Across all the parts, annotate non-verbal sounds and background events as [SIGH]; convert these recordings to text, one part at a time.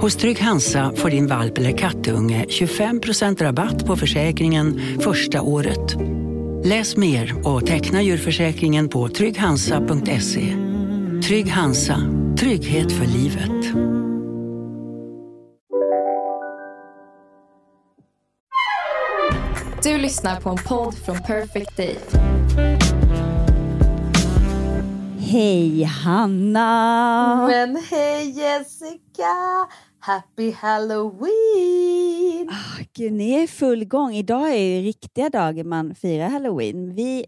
Hos Trygg Hansa får din valp eller kattunge 25% rabatt på försäkringen första året. Läs mer och teckna djurförsäkringen på trygghansa.se. Trygg Hansa, trygghet för livet. Du lyssnar på en podd från Perfect Day. Hej Hanna! Men hej Jessica! Happy Halloween! Oh, Gud, ni är i full gång. Idag är ju riktiga dagen man firar Halloween. Vi,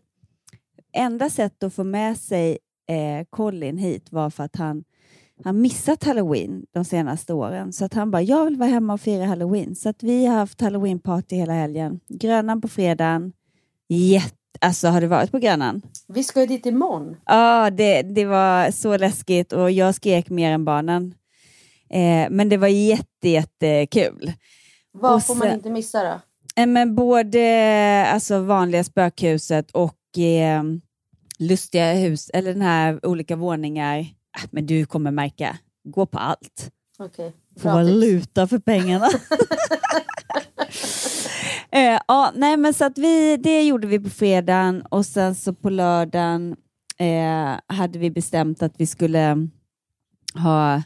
enda sättet att få med sig eh, Colin hit var för att han han missat halloween de senaste åren. Så att han bara, jag vill vara hemma och fira halloween. Så att vi har haft halloween-party hela helgen. Grönan på fredagen. Jätte, alltså har du varit på Grönan? Vi ska ju dit imorgon. Ja, det, det var så läskigt och jag skrek mer än barnen. Eh, men det var jätte, jättekul. Vad får man inte missa då? Eh, men både alltså, vanliga spökhuset och eh, lustiga hus, eller den här olika våningar Äh, men du kommer märka, gå på allt. Okay. Få valuta för pengarna. [LAUGHS] [LAUGHS] eh, ja, nej, men så att vi, det gjorde vi på fredagen och sen så på lördagen eh, hade vi bestämt att vi skulle ha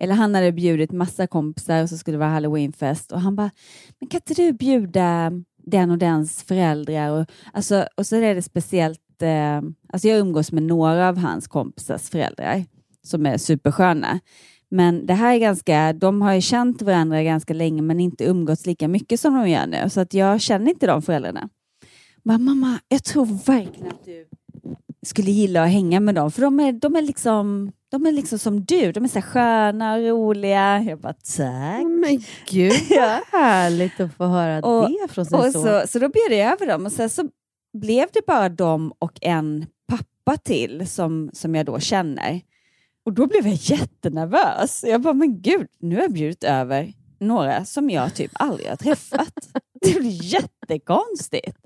eller han hade bjudit massa kompisar och så skulle det vara halloweenfest och han bara, men kan inte du bjuda den och dens föräldrar? Och, alltså, och så är det speciellt eh, alltså jag umgås med några av hans kompisars föräldrar som är supersköna. Men det här är ganska, de har ju känt varandra ganska länge men inte umgåtts lika mycket som de gör nu. Så att jag känner inte de föräldrarna. Men mamma, jag tror verkligen att du skulle gilla att hänga med dem. För de är, de är, liksom, de är liksom som du. De är så sköna och roliga. Jag bara tack. Men gud [LAUGHS] vad härligt att få höra och, det från sin son. Så, så då bjöd jag över dem och sen så blev det bara dem och en pappa till som, som jag då känner. Och då blev jag jättenervös. Jag bara, men gud, nu har jag bjudit över några som jag typ aldrig har träffat. [LAUGHS] Det blir jättekonstigt.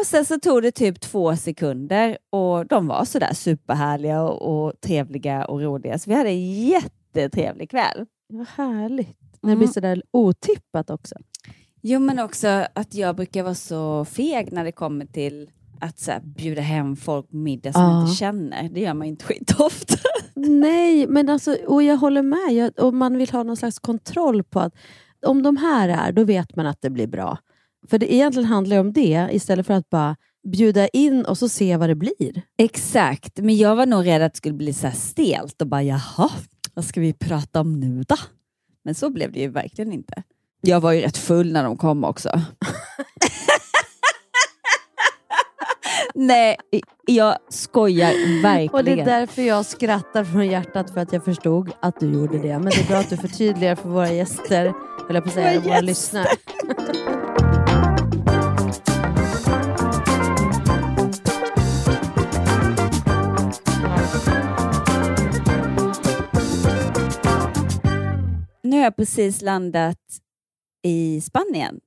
Och sen så tog det typ två sekunder och de var sådär superhärliga och, och trevliga och roliga. Så vi hade en jättetrevlig kväll. Vad härligt. När det blir mm. sådär otippat också. Jo, men också att jag brukar vara så feg när det kommer till att så här, bjuda hem folk på middag som ja. jag inte känner. Det gör man inte skitofta. Nej, men alltså, och jag håller med. Jag, och man vill ha någon slags kontroll på att om de här är, då vet man att det blir bra. För det egentligen handlar om det, istället för att bara bjuda in och så se vad det blir. Exakt, men jag var nog rädd att det skulle bli så stelt och bara jaha, vad ska vi prata om nu då? Men så blev det ju verkligen inte. Jag var ju rätt full när de kom också. Nej, jag skojar verkligen. Och det är därför jag skrattar från hjärtat för att jag förstod att du gjorde det. Men det är bra att du förtydligar för våra gäster, eller på att säga, våra, våra lyssnare. Nu har jag precis landat i Spanien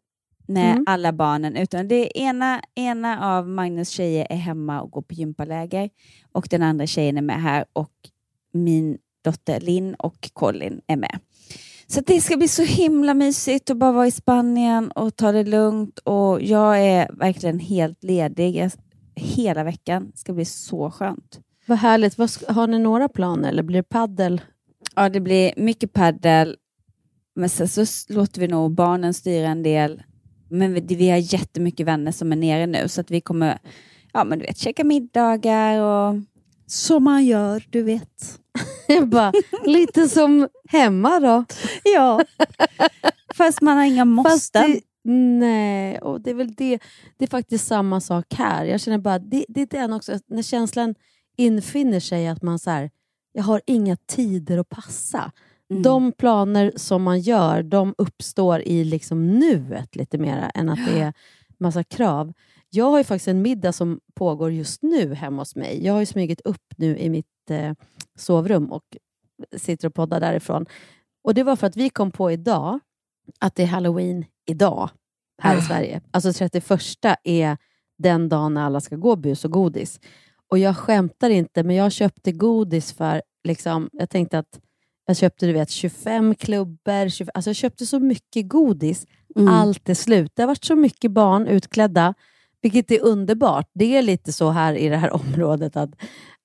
med mm. alla barnen. Utan det ena, ena av Magnus tjejer är hemma och går på gympaläger och den andra tjejen är med här och min dotter Linn och Colin är med. Så det ska bli så himla mysigt att bara vara i Spanien och ta det lugnt och jag är verkligen helt ledig hela veckan. Det ska bli så skönt. Vad härligt. Har ni några planer eller blir det paddel? Ja, det blir mycket paddel. Men sen så låter vi nog barnen styra en del men vi, har jättemycket vänner som är nere nu så att vi kommer ja, men du vet, käka middagar och som man gör, du vet. [LAUGHS] Jag bara, lite som hemma då. [LAUGHS] Ja, fast man har inga måsten. nej, och det är väl det. Det är faktiskt samma sak här. Jag känner bara, det, det är den också, när känslan infinner sig att man så här, jag har inga tider att passa. Mm. De planer som man gör, de uppstår i liksom nuet lite mer än att det är massa krav. Jag har ju faktiskt en middag som pågår just nu hemma hos mig. Jag har ju smugit upp nu i mitt eh, sovrum och sitter och poddar därifrån. Och Det var för att vi kom på idag att det är halloween idag här i Ah. Sverige. Alltså 31 är den dagen när alla ska gå bus och godis. Och jag skämtar inte, men jag köpte godis för, liksom, jag tänkte att jag köpte du vet, 25 klubbor, 25, alltså jag köpte så mycket godis. Mm. Allt är slut. Det har varit så mycket barn utklädda, vilket är underbart. Det är lite så här i det här [LAUGHS] området att,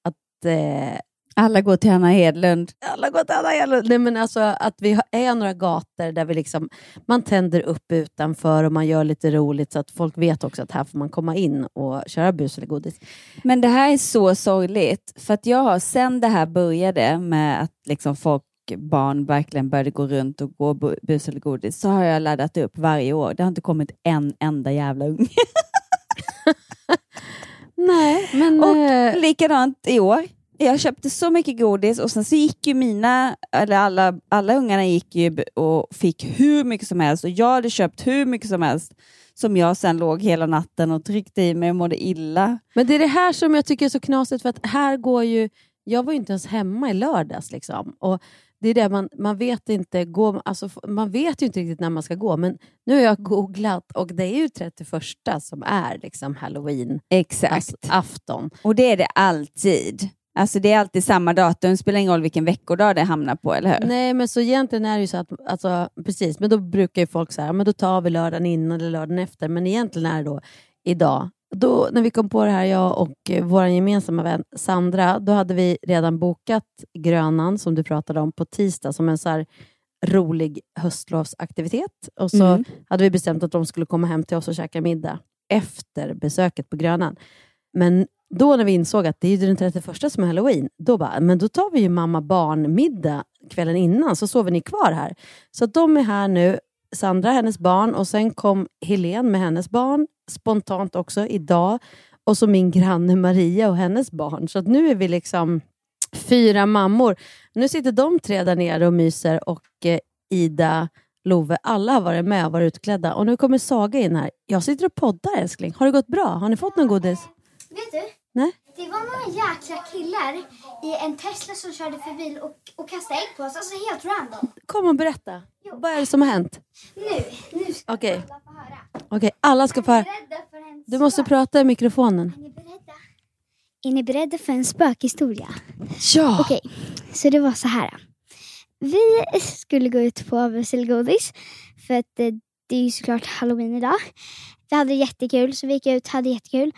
att eh, Alla går till Hanna Hedlund. alla går till Anna Hedlund. Nej, men alltså att vi har- är några gator där vi liksom, man tänder upp utanför och man gör lite roligt så att folk vet också att här får man komma in och köra bus eller godis. Men det här är så sorgligt, för att jag har sen det här började med att liksom folk, barn verkligen började gå runt och gå bu- bus eller godis, så har jag laddat upp varje år. Det har inte kommit en enda jävla unge. [LAUGHS] Nej, men... Och eh, likadant i år. Jag köpte så mycket godis och sen så gick ju mina, eller alla, alla ungarna gick ju och fick hur mycket som helst och jag hade köpt hur mycket som helst som jag sen låg hela natten och tryckte i mig och mådde illa. Men det är det här som jag tycker är så knasigt, för att här går ju... Jag var ju inte ens hemma i lördags. Liksom. Och det är det man, man vet inte, gå, alltså, man vet ju inte riktigt när man ska gå, men nu har jag googlat och det är ju 31 som är liksom halloween, Exakt. alltså, afton. Och det är det alltid. Alltså det är alltid samma datum, det spelar ingen roll vilken veckodag det hamnar på, eller hur? Nej, men så egentligen är det ju så att, alltså, precis, men då brukar ju folk säga, men då tar vi lördagen innan eller lördagen efter, men egentligen är det då idag. Då, när vi kom på det här, jag och eh, vår gemensamma vän Sandra, då hade vi redan bokat Grönan, som du pratade om, på tisdag som en så här rolig höstlovsaktivitet. Och så Mm. hade vi bestämt att de skulle komma hem till oss och käka middag efter besöket på Grönan. Men då när vi insåg att det är den 31 som är halloween, då bara, men då tar vi ju mamma barn-middag kvällen innan, så sover ni kvar här. Så de är här nu, Sandra, hennes barn, och sen kom Helen med hennes barn, spontant också idag, och så min granne Maria och hennes barn. Så nu är vi liksom fyra mammor. Nu sitter de tre där nere och myser och eh, Ida, Love, alla har varit med och varit utklädda. Och nu kommer Saga in här. Jag sitter och poddar älskling. Har det gått bra? Har ni fått någon godis? Vet du? Nej? Det var några jäkla killar i en Tesla som körde förbi och, och kastade ägg på oss. Alltså helt random. Kom och berätta. Vad är det som har hänt? Nu, nu ska Okej. alla få höra. Okej, alla ska få höra. Du måste prata i mikrofonen. Är ni beredda? Är ni beredda för en spökhistoria? Ja! Okej, så det var så här. Vi skulle gå ut på Vesselgodis för att eh, det är ju såklart halloween idag. Vi hade jättekul så vi gick ut hade jättekul.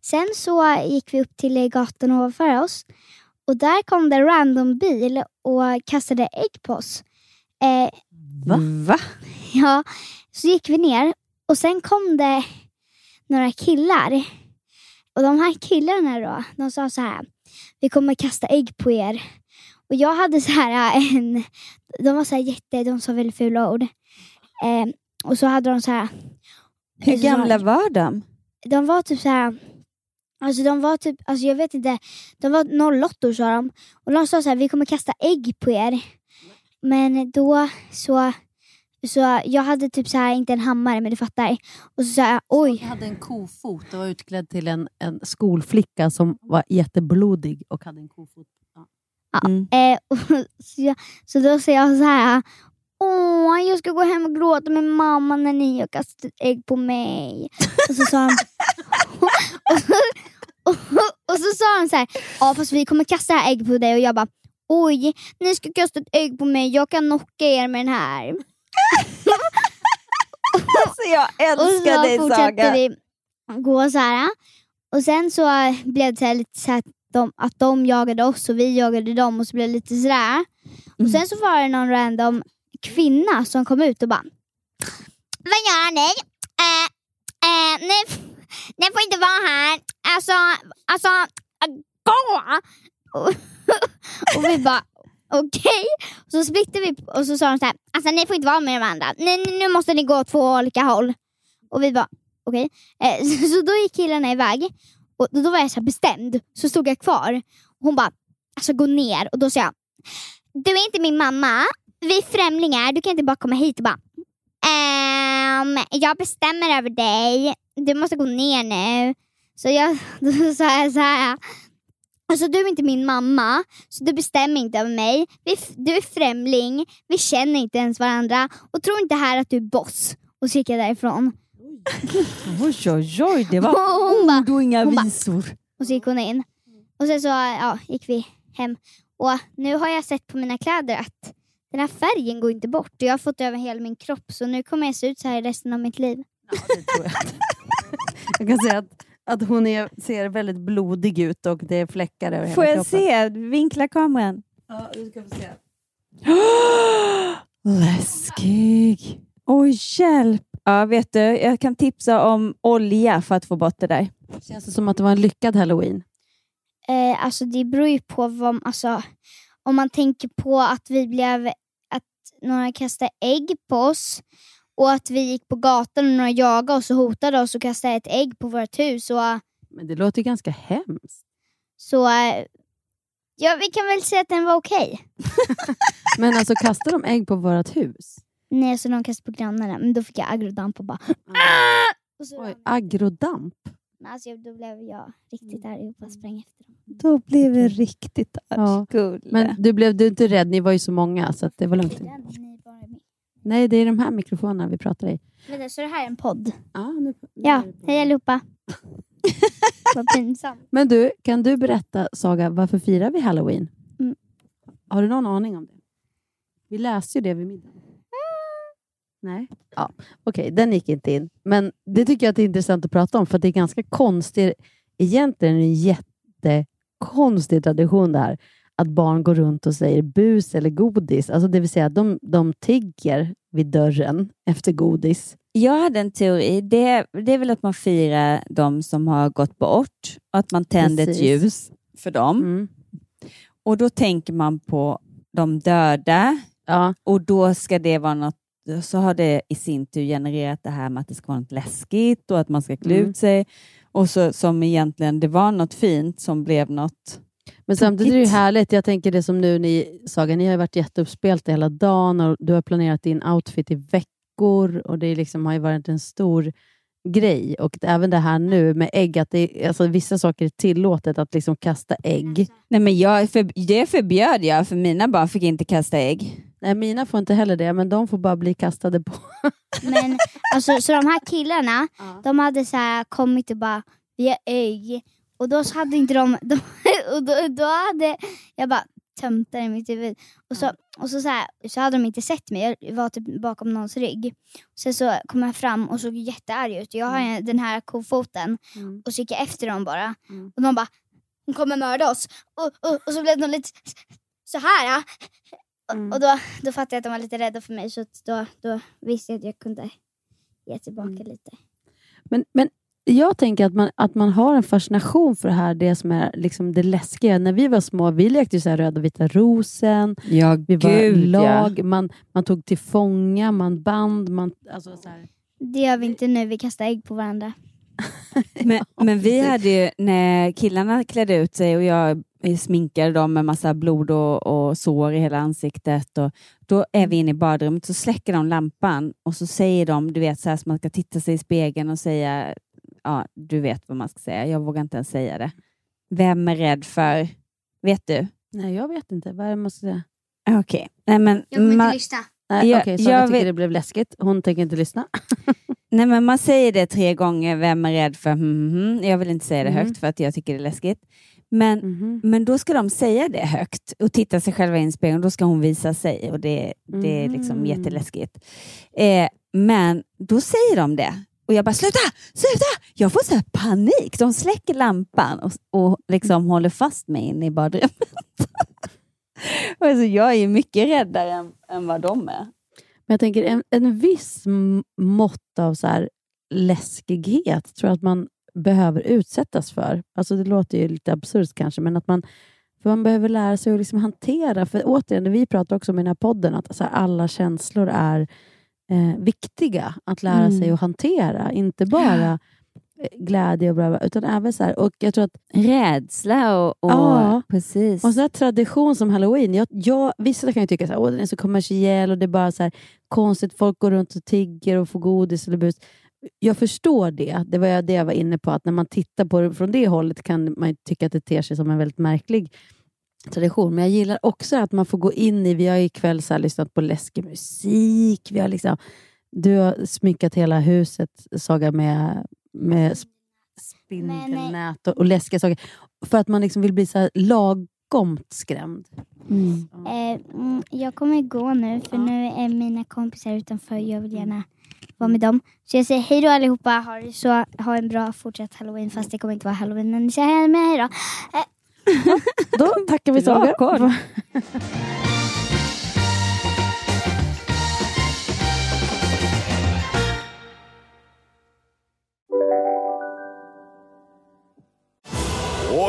Sen så gick vi upp till eh, gatan ovanför oss och där kom det en random bil och kastade ägg på oss. Eh, Va? Va? Ja, så gick vi ner och sen kom det några killar. Och de här killarna då, de sa så här. Vi kommer kasta ägg på er. Och jag hade så här en, de var så här jätte, de sa väldigt fula ord. Eh, och så hade de så här. Hur gamla var de? De var typ så här. Alltså de var typ, alltså jag vet inte, de var 08 sa de. Och de sa så här, vi kommer kasta ägg på er. Men då så, så jag hade typ så här, inte en hammare men du fattar. Och så sa jag, oj. Jag hade en kofot och var utklädd till en, en skolflicka som var jätteblodig och hade en kofot. Ja. Ja, Mm. eh, [LAUGHS] och så, jag, så då säger jag så här. Åh, jag ska gå hem och gråta med mamma när ni har kastat ägg på mig. och så sa han... och, så, och, och så sa han så här. Ja, fast vi kommer kasta här ägget på dig. Och jag bara, oj, ni ska kasta ett ägg på mig. Jag kan knocka er med den här. Alltså jag Och älskar så dig fortsatte Saga. vi gå så här. Och sen så blev det så här lite så här att de, att de jagade oss och vi jagade dem och så blev det lite sådär. Och Mm. sen så var det någon random kvinna som kom ut och bara Vad gör ni? Eh, eh, ni, ni får inte vara här. Alltså, alltså, gå! Och, [LAUGHS] och vi bara okej. Okay. Så splittade vi och så sa de så här, alltså ni får inte vara med de andra. Ni, nu måste ni gå åt två olika håll. Och vi bara okej. Eh, så, [LAUGHS] så då gick killarna iväg och då, då var jag så här bestämd. Så stod jag kvar. Hon bara, alltså gå ner. Och då sa jag, du är inte min mamma. Vi är främlingar. Du kan inte bara komma hit och bara, ehm, jag bestämmer över dig. du måste gå ner nu. Så jag [LAUGHS] då sa jag så här. Alltså du är inte min mamma, så du bestämmer inte över mig. Vi, du är främling, vi känner inte ens varandra och tror inte här att du är boss. Och så gick jag därifrån. Oj, oj, oj, det var [LAUGHS] ord och inga visor. och så gick hon in. Och sen så ja, gick vi hem. Och nu har jag sett på mina kläder att den här färgen går inte bort. Jag har fått över hela min kropp så nu kommer jag se ut så här resten av mitt liv. [LAUGHS] Jag kan säga att, att hon är, ser väldigt blodig ut och det är fläckar över Får hela jag kroppen. se? Vinkla kameran. Ja, du ska få se. [GASPS] Läskig. Oj, hjälp. Ja, vet du, jag kan tipsa om olja för att få bort det där. Känns det som att det var en lyckad halloween? Eh, alltså det beror ju på vad, alltså, om man tänker på att vi blev, några kastade ägg på oss och att vi gick på gatan och några jagade oss och hotade oss och kastade ett ägg på vårt hus. Och, Men det låter ganska hemskt. så eh, ja, vi kan väl säga att den var okej. [LAUGHS] Men alltså kastar de ägg på vårt hus? Nej, så de kastade på grannarna, men då fick jag agrodamp och bara "Ah!" och så, Oj, agrodamp? Alltså, Då blev jag riktigt arg och bara sprang efter dem. Då blev det riktigt Ja. Gulle. Men du blev du inte rädd? Ni var ju så många så att det var lugnt. Nej, det är de här mikrofonerna vi pratar i. Vänta, så det här är en podd? Ja, nu, Ja, hej allihopa. [LAUGHS] Vad pinsamt. Men du, kan du berätta, Saga, varför firar vi halloween? Mm. Har du någon aning om det? Vi läste ju det vid middagen. Nej? Ja, Okej, den gick inte in. Men det tycker jag att det är intressant att prata om, för att det är ganska konstigt. Egentligen är det en jättekonstig tradition det här. Att barn går runt och säger bus eller godis. Alltså det vill säga, de, de tigger vid dörren efter godis. Jag hade en teori. Det, det är väl att man firar de som har gått bort och att man tänder Precis. ett ljus för dem. Mm. Och då tänker man på de döda Ja, och då ska det vara något så har det i sin tur genererat det här med att det ska vara något läskigt och att man ska klä Mm. ut sig. Och så, som egentligen, det var något fint som blev något... Men samtidigt är det härligt. Jag tänker det som nu, ni, Saga, ni har varit jätteuppspelta hela dagen och du har planerat din outfit i veckor och det liksom har ju varit en stor grej. Och även det här nu med ägg, att det, alltså, vissa saker är tillåtet att liksom kasta ägg. Nej, men jag, för, det förbjöd jag, för mina barn fick inte kasta ägg. Nej, mina får inte heller det, men de får bara bli kastade på. Men alltså, så de här killarna, [LAUGHS] de hade så här kommit och bara, vi har ägg. Och då så hade inte de, de [LAUGHS] och då, då hade jag bara tömt det i mitt huvud. Och så, och så, så, här, så hade de inte sett mig, jag var typ bakom någons rygg. Sen så kom jag fram och såg jättearg ut. Jag har ju den här kofoten Mm. och så gick jag efter dem bara. Mm. Och de bara, hon kommer mörda oss. Och, och, och så blev de lite så här. Ja. Och, Mm. och då, då fattade jag att de var lite rädda för mig så att då, då visste jag att jag kunde ge tillbaka Mm. lite. Men, men jag tänker att man, att man har en fascination för det här, det som är liksom det läskiga. När vi var små, vi lekte ju så här röda och vita rosen, Ja, vi var gud lag, man, man tog till fånga, man band, man, alltså så här. Det gör vi inte nu, vi kastar ägg på varandra. [LAUGHS] Men, men vi hade ju, när killarna klädde ut sig och jag sminkade dem med massa blod och, och sår i hela ansiktet. Och då är vi inne i badrummet så släcker de lampan och så säger de, du vet så här som man ska titta sig i spegeln och säga, ja du vet vad man ska säga, jag vågar inte ens säga det. Vem är rädd för, vet du? Nej, jag vet inte. Vad är det man ska säga? Okej, nej men, Jag kommer inte lyssna. Nej, Jag- okej, Sara jag tycker vet- det blev läskigt. Hon tänker inte lyssna. [LAUGHS] nej men man säger det tre gånger, vem är rädd för, hmm, hmm. jag vill inte säga det Mhm. högt för att jag tycker det är läskigt. Men Mhm. Men då ska de säga det högt och titta sig själva i en spegel och då ska hon visa sig och det, det är liksom Mm. jätteläskigt. Eh, men då säger de det och jag bara sluta, sluta! Jag får så här panik. De släcker lampan och, och liksom håller fast mig inne i badrummet. [LAUGHS] Alltså, jag är mycket räddare än, än vad de är. Men jag tänker en, en viss mått av så läskighet tror jag att man behöver utsättas för. Alltså det låter ju lite absurt kanske, men att man, för man behöver lära sig att liksom hantera. För återigen, vi pratar också om i den här podden, att så här, alla känslor är eh, viktiga att lära Mm. sig att hantera. Inte bara eh, glädje och bla utan även så här, och jag tror att Rädsla och, och Ja. precis. och sån här tradition som halloween, jag, jag, vissa kan ju tycka att den är så kommersiell och det är bara så här konstigt, folk går runt och tigger och får godis eller bus. Jag förstår det. Det var det jag var inne på, att när man tittar på det från det hållet kan man tycka att det ter sig som en väldigt märklig tradition. Men jag gillar också att man får gå in i, vi har ikväll så lyssnat på läskig musik, vi har liksom, du har smyckat hela huset, Saga, med, med sp- spindelnät och, och läskiga saker. För att man liksom vill bli så lagomt skrämd. Eh, mm, jag kommer gå nu för nu är mina kompisar utanför. Jag vill gärna vara med dem. Så jag säger hej då allihopa. Ha, det så, ha en bra fortsatt halloween fast det kommer inte vara halloween. Men ni säger med hej då. Eh, [LAUGHS] Då tackar vi Saga. [LAUGHS]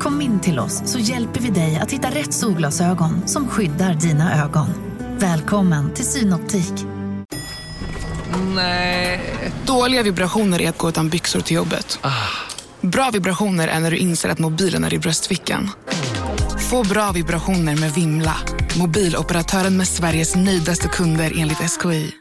Kom in till oss så hjälper vi dig att hitta rätt solglasögon som skyddar dina ögon. Välkommen till Synoptik. Nej. Dåliga vibrationer är att gå utan byxor till jobbet. Bra vibrationer är när du inser att mobilen är i bröstfickan. Få bra vibrationer med Vimla. Mobiloperatören med Sveriges nöjdaste kunder enligt SKI.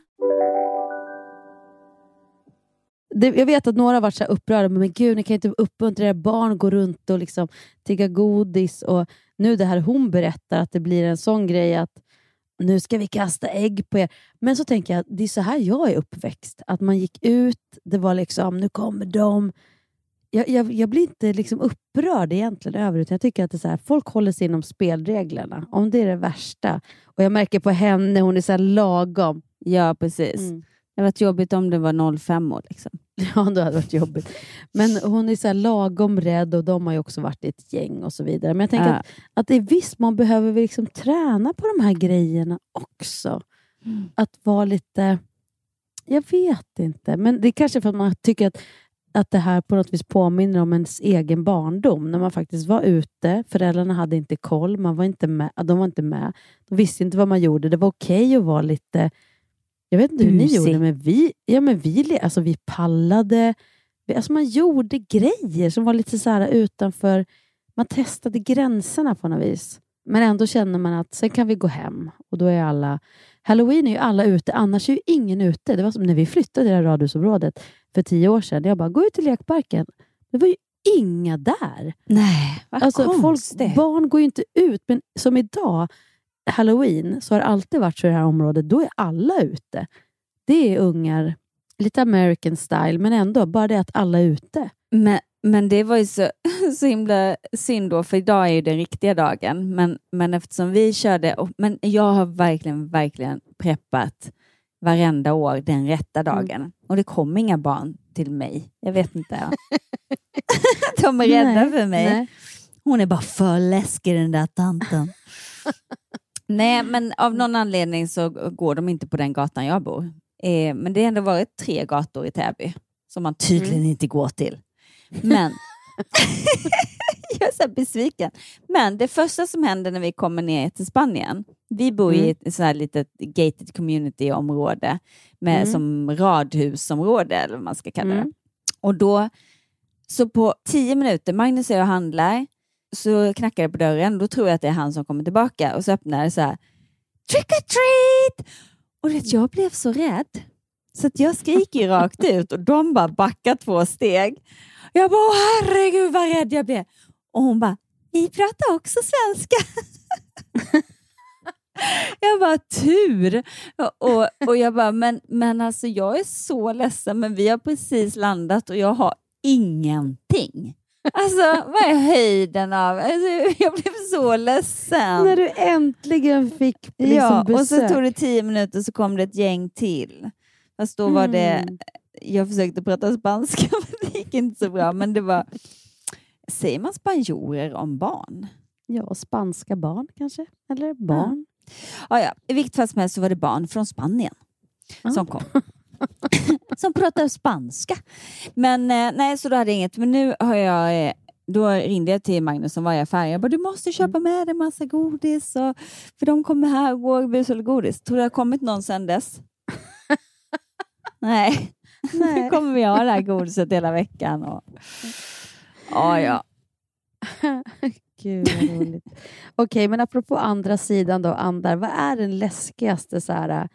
Det, jag vet att några har varit så här upprörda, men, men gud, ni kan inte typ uppmuntra era barn att gå runt och liksom tigga godis. Och nu det här hon berättar, att det blir en sån grej att nu ska vi kasta ägg på er. Men så tänker jag, det är så här jag är uppväxt. Att man gick ut, det var liksom, nu kommer de. Jag, jag, jag blir inte liksom upprörd egentligen över det. Jag tycker att det är så här, folk håller sig inom spelreglerna. Om det är det värsta. Och jag märker på henne, hon är så här lagom. Ja, precis. Mm. Det hade varit jobbigt om det var 05 år. Liksom. [LAUGHS] Ja, det hade varit jobbigt. Men hon är så här lagom rädd och de har ju också varit i ett gäng och så vidare. Men jag tänker Ja. att, att i viss mån behöver vi liksom träna på de här grejerna också. Att vara lite... Jag vet inte, men det är kanske för att man tycker att, att det här på något vis påminner om ens egen barndom. När man faktiskt var ute, föräldrarna hade inte koll, man var inte med, de var inte med. De visste inte vad man gjorde. Det var okej att vara lite... Jag vet inte hur ni Busig. gjorde, men vi, ja, men vi, alltså, vi pallade. Vi, alltså, man gjorde grejer som var lite så här utanför... Man testade gränserna på något vis. Men ändå känner man att sen kan vi gå hem och då är alla... Halloween är ju alla ute, annars är ju ingen ute. Det var som när vi flyttade det här radhusområdet för tio år sedan. Jag bara, gå ut till lekparken. Det var ju inga där. Nej, vad Alltså, folk, konstigt. barn går ju inte ut, men som idag, halloween, så har det alltid varit så i det här området. Då är alla ute. Det är ungar, lite American style, men ändå bara det att alla är ute. Men, men det var ju så, [LAUGHS] så himla synd då, för idag är ju den riktiga dagen. Men, men eftersom vi körde, och, men jag har verkligen, verkligen preppat varenda år den rätta dagen. Och det kom inga barn till mig. Jag vet inte. [LAUGHS] De är rädda Nej, för mig. nej. Hon är bara för läskig den där tanten. [LAUGHS] Nej, men av någon anledning så går de inte på den gatan jag bor. Eh, men det har ändå varit tre gator i Täby som man tydligen inte går till. Men [LAUGHS] jag är så besviken. Men det första som händer när vi kommer ner till Spanien, vi bor i ett så här litet gated community-område med, Mm. som radhusområde, eller vad man ska kalla det. Mm. Och då, så på tio minuter, Magnus är och handlar, så knackar det på dörren. Då tror jag att det är han som kommer tillbaka och så öppnar det så här, trick or treat! Och vet, jag blev så rädd. Så att jag skriker [LAUGHS] rakt ut och de bara backar två steg. Jag bara, herregud vad rädd jag blev. Och hon bara, vi pratar också svenska. [LAUGHS] jag bara, tur. Och, och jag bara, men, men alltså jag är så ledsen, men vi har precis landat och jag har ingenting. Alltså, vad är höjden av... Alltså, jag blev så ledsen. När du äntligen fick liksom ja, besök. och så tog det tio minuter så kom det ett gäng till. Fast då var det... Mm. Jag försökte prata spanska, [LAUGHS] men det gick inte så bra. Men det var... Säger man spanjorer om barn? Ja, spanska barn kanske? Eller barn? Ja, ja. I vilket fall som helst så var det barn från Spanien som kom. [LAUGHS] [LAUGHS] som pratar spanska. Men eh, nej, så då hade jag inget. Men nu har jag eh, då ringde jag till Magnus som var i affären. Jag bara, du måste köpa med dig massa godis. Och, för de kommer här och går bus eller godis. Tror du det har kommit någon sedan dess? [LAUGHS] Nej. Nu kommer vi ha det här godiset hela veckan. Och... Ja, ja. [LAUGHS] Gud vad roligt. Okej, men apropå andra sidan då, andar. Vad är den läskigaste så här,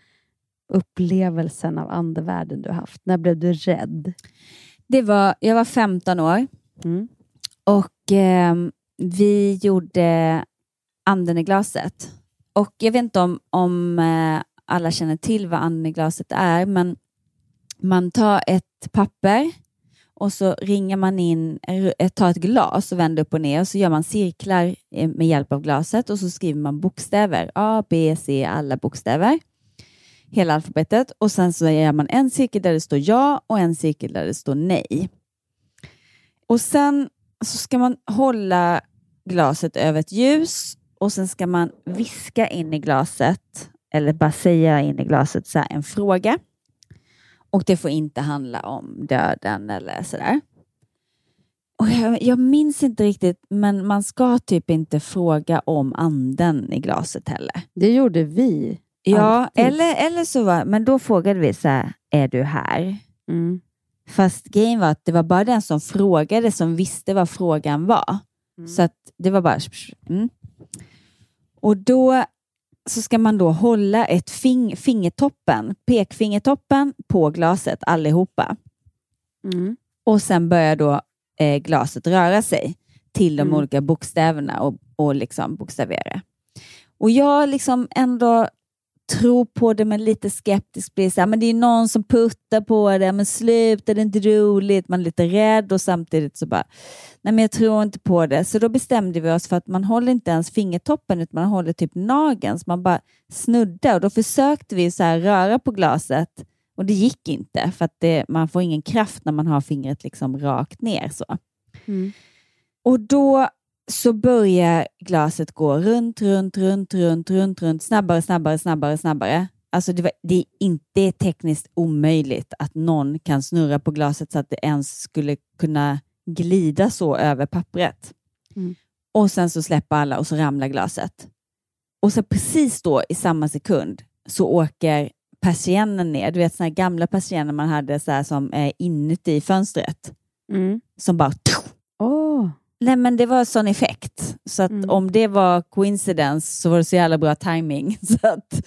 upplevelsen av andevärlden du har haft? När blev du rädd? Det var, jag var 15 år Mm. och eh, vi gjorde anden i glaset. Och jag vet inte om, om eh, alla känner till vad anden i glaset är, men man tar ett papper och så ringar man in, eh, tar ett glas och vänder upp och ner och så gör man cirklar eh, med hjälp av glaset och så skriver man bokstäver. A, B, C, alla bokstäver. Hela alfabetet och sen så gör man en cirkel där det står ja och en cirkel där det står nej. Och sen så ska man hålla glaset över ett ljus och sen ska man viska in i glaset eller bara säga in i glaset så här, en fråga. Och det får inte handla om döden eller sådär. Och jag, jag minns inte riktigt, men man ska typ inte fråga om anden i glaset heller. Det gjorde vi. Ja, Alltid. eller, eller så var, men då frågade vi så här, är du här? Mm. Fast grejen var att det var bara den som frågade som visste vad frågan var. Så att det var bara... Mm. Och då så ska man då hålla ett fing, fingertoppen, pekfingertoppen på glaset allihopa. Mm. Och sen börjar då eh, glaset röra sig till de Mm. olika bokstäverna och, och liksom bokstavera. Och jag liksom ändå tror på det men lite skeptisk blir så här, men det är någon som puttar på det, men sluta, det är inte roligt, man är lite rädd och samtidigt så bara, nej men jag tror inte på det. Så då bestämde vi oss för att man håller inte ens fingertoppen utan man håller typ nageln, så man bara snuddar och då försökte vi så här röra på glaset och det gick inte för att det, man får ingen kraft när man har fingret liksom rakt ner så. Mm. Och då så börjar glaset gå runt, runt, runt, runt, runt, runt, snabbare, snabbare, snabbare, snabbare. Alltså det, var, det är inte tekniskt omöjligt att någon kan snurra på glaset så att det ens skulle kunna glida så över pappret. Mm. Och sen så släpper alla och så ramlar glaset. Och så precis då i samma sekund så åker persiennen ner. Du vet här gamla persienner man hade så som är inuti fönstret. Mm. Som bara. Nej men det var sån effekt. Så att Mm. om det var coincidence så var det så jävla bra timing. [LAUGHS] Så att,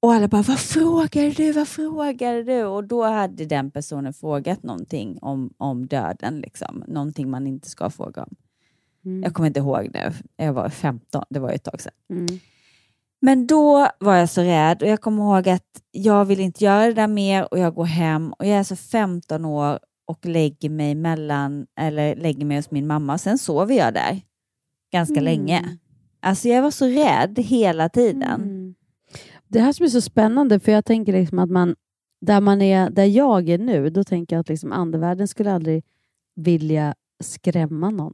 och alla bara, vad frågar du? Vad frågar du? Och då hade den personen frågat någonting om, om döden. Liksom. Någonting man inte ska fråga om. Mm. Jag kommer inte ihåg nu. Jag var 15, det var ett tag sedan. Mm. Men då var jag så rädd och jag kommer ihåg att jag vill inte göra det där mer och jag går hem och jag är så 15 år och lägger mig mellan, eller lägger mig hos min mamma. Sen sover jag där ganska Mm. länge. Alltså jag var så rädd hela tiden. Mm. Det här som är så spännande, för jag tänker liksom att man, där, man är, där jag är nu, då tänker jag att liksom andevärlden skulle aldrig vilja skrämma någon.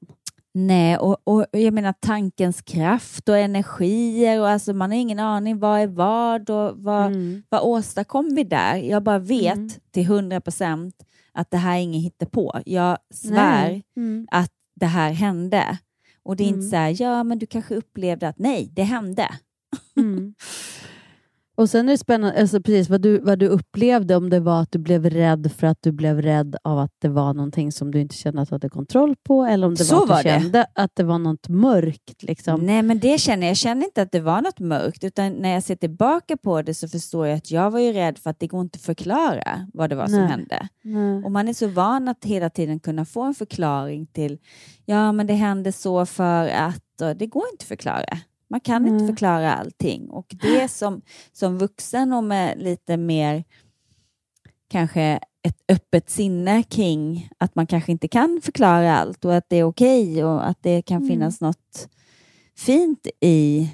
Nej, och, och jag menar tankens kraft och energier och alltså man har ingen aning vad är vad och vad, Mm. vad åstadkom vi där? Jag bara vet Mm. till hundra procent att det här är inget hittepå. Jag svär. Mm. att det här hände. Och det är Mm. inte så här, ja men du kanske upplevde att nej, det hände. [LAUGHS] Och sen är det spännande, alltså precis vad du, vad du upplevde, om det var att du blev rädd för att du blev rädd av att det var någonting som du inte kände att du hade kontroll på, eller om det Så var att var du det. kände att det var något mörkt. Liksom. Nej men det känner jag. Jag känner inte att det var något mörkt utan när jag ser tillbaka på det så förstår jag att jag var ju rädd för att det går inte att förklara vad det var som Nej. hände. Nej. Och man är så van att hela tiden kunna få en förklaring till ja men det hände så för att och det går inte att förklara. Man kan inte Nej. förklara allting och det som, som vuxen och med lite mer kanske ett öppet sinne kring att man kanske inte kan förklara allt och att det är okej och att det kan Mm. finnas något fint i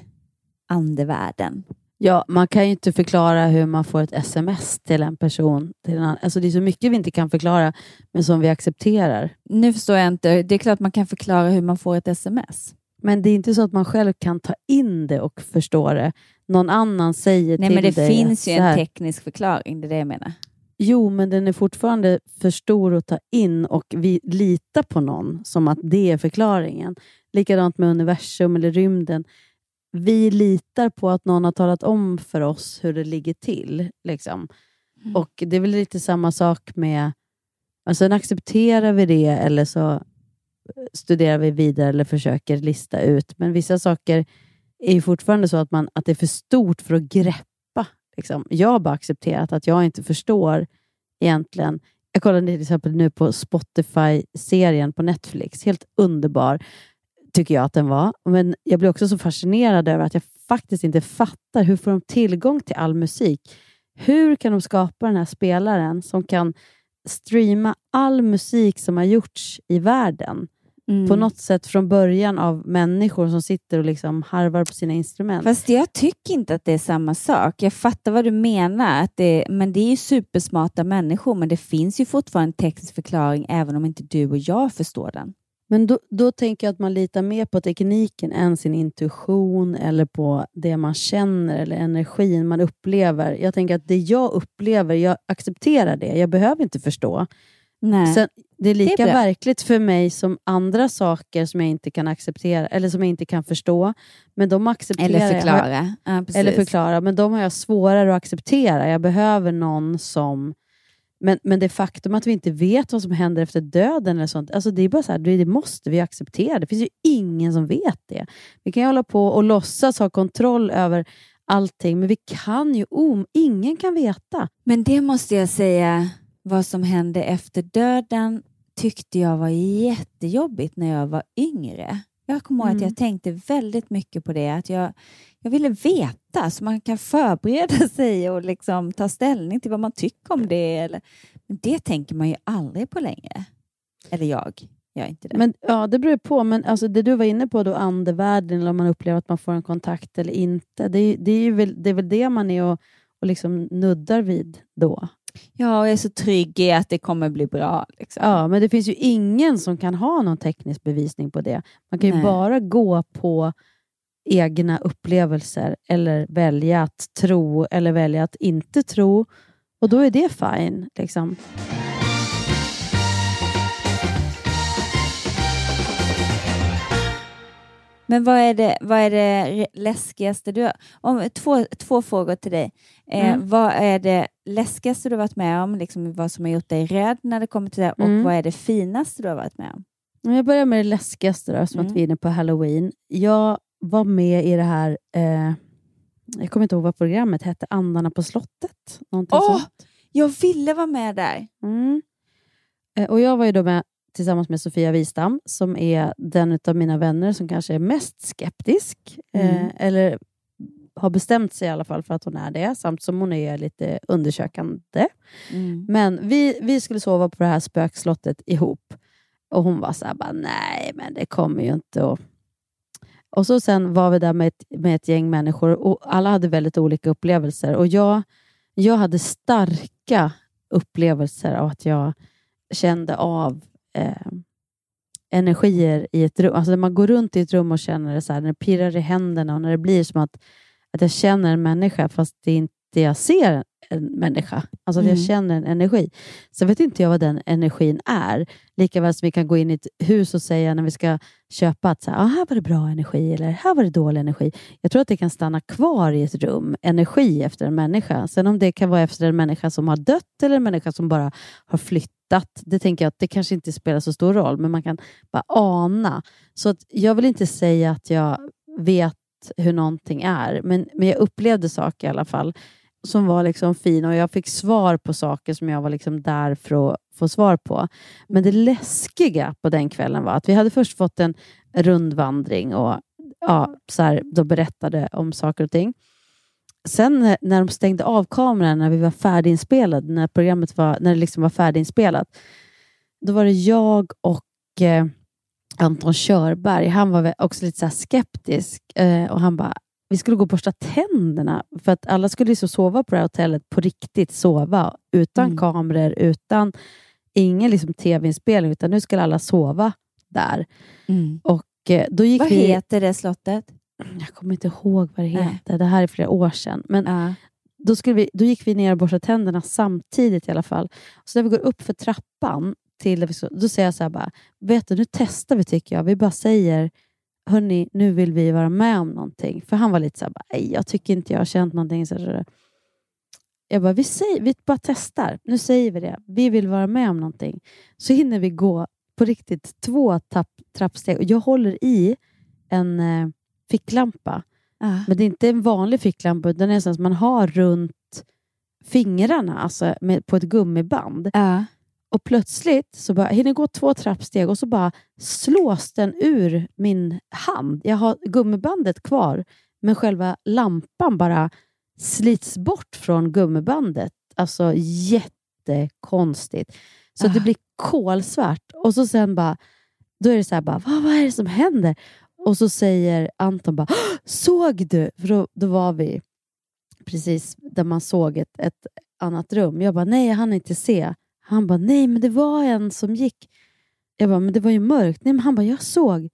andevärlden. Ja, man kan ju inte förklara hur man får ett sms till en person. Till en annan. Alltså det är så mycket vi inte kan förklara, men som vi accepterar. Nu förstår jag inte. Det är klart man kan förklara hur man får ett sms. Men det är inte så att man själv kan ta in det och förstå det. Någon annan säger Nej, till men det dig finns ju en teknisk förklaring. Det är det jag menar. Jo, men den är fortfarande för stor att ta in och vi litar på någon som att det är förklaringen. Likadant med universum eller rymden. Vi litar på att någon har talat om för oss hur det ligger till. Liksom. Och Det är väl lite samma sak med... Alltså, accepterar vi det eller så studerar vi vidare eller försöker lista ut. Men vissa saker är ju fortfarande så att, man, att det är för stort för att greppa. Liksom. Jag har bara accepterat att jag inte förstår egentligen. Jag kollade till exempel nu på Spotify-serien på Netflix. Helt underbar tycker jag att den var. Men jag blir också så fascinerad över att jag faktiskt inte fattar hur får de tillgång till all musik. Hur kan de skapa den här spelaren som kan streama all musik som har gjorts i världen? Mm. På något sätt från början av människor som sitter och liksom harvar på sina instrument. Fast jag tycker inte att det är samma sak. Jag fattar vad du menar, att det, men det är ju supersmarta människor, men det finns ju fortfarande en teknisk förklaring även om inte du och jag förstår den. Men då, då tänker jag att man litar mer på tekniken än sin intuition eller på det man känner eller energin man upplever. Jag tänker att det jag upplever, jag accepterar det. Jag behöver inte förstå. Nej. Sen, det är lika Det är verkligt för mig som andra saker som jag inte kan acceptera eller som jag inte kan förstå. Men de accepterar Eller jag. förklara. Ja, precis. eller förklara. Men de har jag svårare att acceptera. Jag behöver någon som... Men, men det faktum att vi inte vet vad som händer efter döden, eller sånt, alltså det är bara så här, det måste vi acceptera. Det finns ju ingen som vet det. Vi kan ju hålla på och låtsas ha kontroll över allting, men vi kan ju... Oh, ingen kan veta. Men det måste jag säga, vad som hände efter döden tyckte jag var jättejobbigt när jag var yngre. Jag kommer ihåg att Mm. jag tänkte väldigt mycket på det. Att jag, jag ville veta så man kan förbereda [LAUGHS] sig och liksom ta ställning till vad man tycker om det. Eller, men det tänker man ju aldrig på längre. Eller jag gör inte det. Men, ja, det beror på, men alltså, det du var inne på, då, andevärlden, eller om man upplever att man får en kontakt eller inte, det är, det är, väl, det, är väl det man är och, och liksom nuddar vid då. Ja, och jag är så trygg i att det kommer bli bra. Liksom. Ja, men det finns ju ingen som kan ha någon teknisk bevisning på det. Man kan ju Nej. bara gå på egna upplevelser eller välja att tro eller välja att inte tro. Och då är det fine. Liksom. Men vad är det, vad är det läskigaste du har... Om, två, två frågor till dig. Eh, Mm. Vad är det läskigaste du har varit med om? Liksom vad som har gjort dig rädd när det kommer till det? Och Mm. vad är det finaste du har varit med om? Jag börjar med det läskigaste, då, som Mm. att vi är inne på halloween. Jag var med i det här, eh, jag kommer inte ihåg vad programmet hette, Andarna på slottet. Någonting Åh! sånt. Jag ville vara med där. Mm. Eh, Och jag var ju då med tillsammans med Sofia Wistam, som är den av mina vänner som kanske är mest skeptisk. Mm. Eh, eller har bestämt sig i alla fall för att hon är det, samt som hon är lite undersökande. Mm. Men vi, vi skulle sova på det här spökslottet ihop. Och hon var så här, bara, nej men det kommer ju inte att... Och så sen var vi där med ett, med ett gäng människor och alla hade väldigt olika upplevelser. Och jag, jag hade starka upplevelser av att jag kände av eh, energier i ett rum. Alltså när man går runt i ett rum och känner det så här, när det pirrar i händerna och när det blir som att, att jag känner en människa fast det är inte jag ser en människa. Alltså att jag Mm. känner en energi. Sen vet inte jag vad den energin är. Likaväl som vi kan gå in i ett hus och säga när vi ska köpa att så här, ah, här var det bra energi eller här var det dålig energi. Jag tror att det kan stanna kvar i ett rum, energi efter en människa. Sen om det kan vara efter en människa som har dött eller en människa som bara har flyttat, det tänker jag att det kanske inte spelar så stor roll, men man kan bara ana. Så att jag vill inte säga att jag vet hur någonting är, men, men jag upplevde saker i alla fall som var liksom fina och jag fick svar på saker som jag var liksom där för att få svar på. Men det läskiga på den kvällen var att vi hade först fått en rundvandring och ja, så här, de berättade om saker och ting. Sen när- de stängde av kameran, när vi var färdiginspelade, när programmet var, när det liksom var färdiginspelat, då var det jag och eh, Anton Körberg. Han var också lite så här skeptisk eh, och han bara, vi skulle gå och borsta tänderna för att alla skulle så sova på det här hotellet på riktigt, sova utan Mm. kameror, utan ingen liksom tv-inspelning, utan nu skulle alla sova där. Och eh, då gick Vad vi... heter det slottet? Jag kommer inte ihåg vad det heter. Det här är flera år sedan. Men, då, skulle vi, då gick vi ner och borstade tänderna samtidigt i alla fall. Så när vi går upp för trappan, till, då säger jag så här bara, vet du, nu testar vi tycker jag. Vi bara säger, hörni, nu vill vi vara med om någonting. För han var lite så här, bara, "Nej, jag tycker inte jag har känt någonting. Så här, jag bara, vi, säger, vi bara testar. Nu säger vi det. Vi vill vara med om någonting. Så hinner vi gå på riktigt två tapp, trappsteg. Och jag håller i en eh, ficklampa. Men det är inte en vanlig ficklampa, utan det är en sån som man har runt fingrarna, alltså med, på ett gummiband. Och plötsligt så bara, hinner gå två trappsteg och så bara slås den ur min hand. Jag har gummibandet kvar, men själva lampan bara slits bort från gummibandet. Alltså jättekonstigt. Så att det blir kolsvart. Och så sen bara, då är det så här, bara, vad, vad är det som händer? Och så säger Anton bara, "Åh, såg du? För då, då var vi precis där man såg ett, ett annat rum. Jag bara, nej jag hann inte se. Han bara, nej men det var en som gick. Jag bara, men det var ju mörkt. Nej, men han bara, jag såg.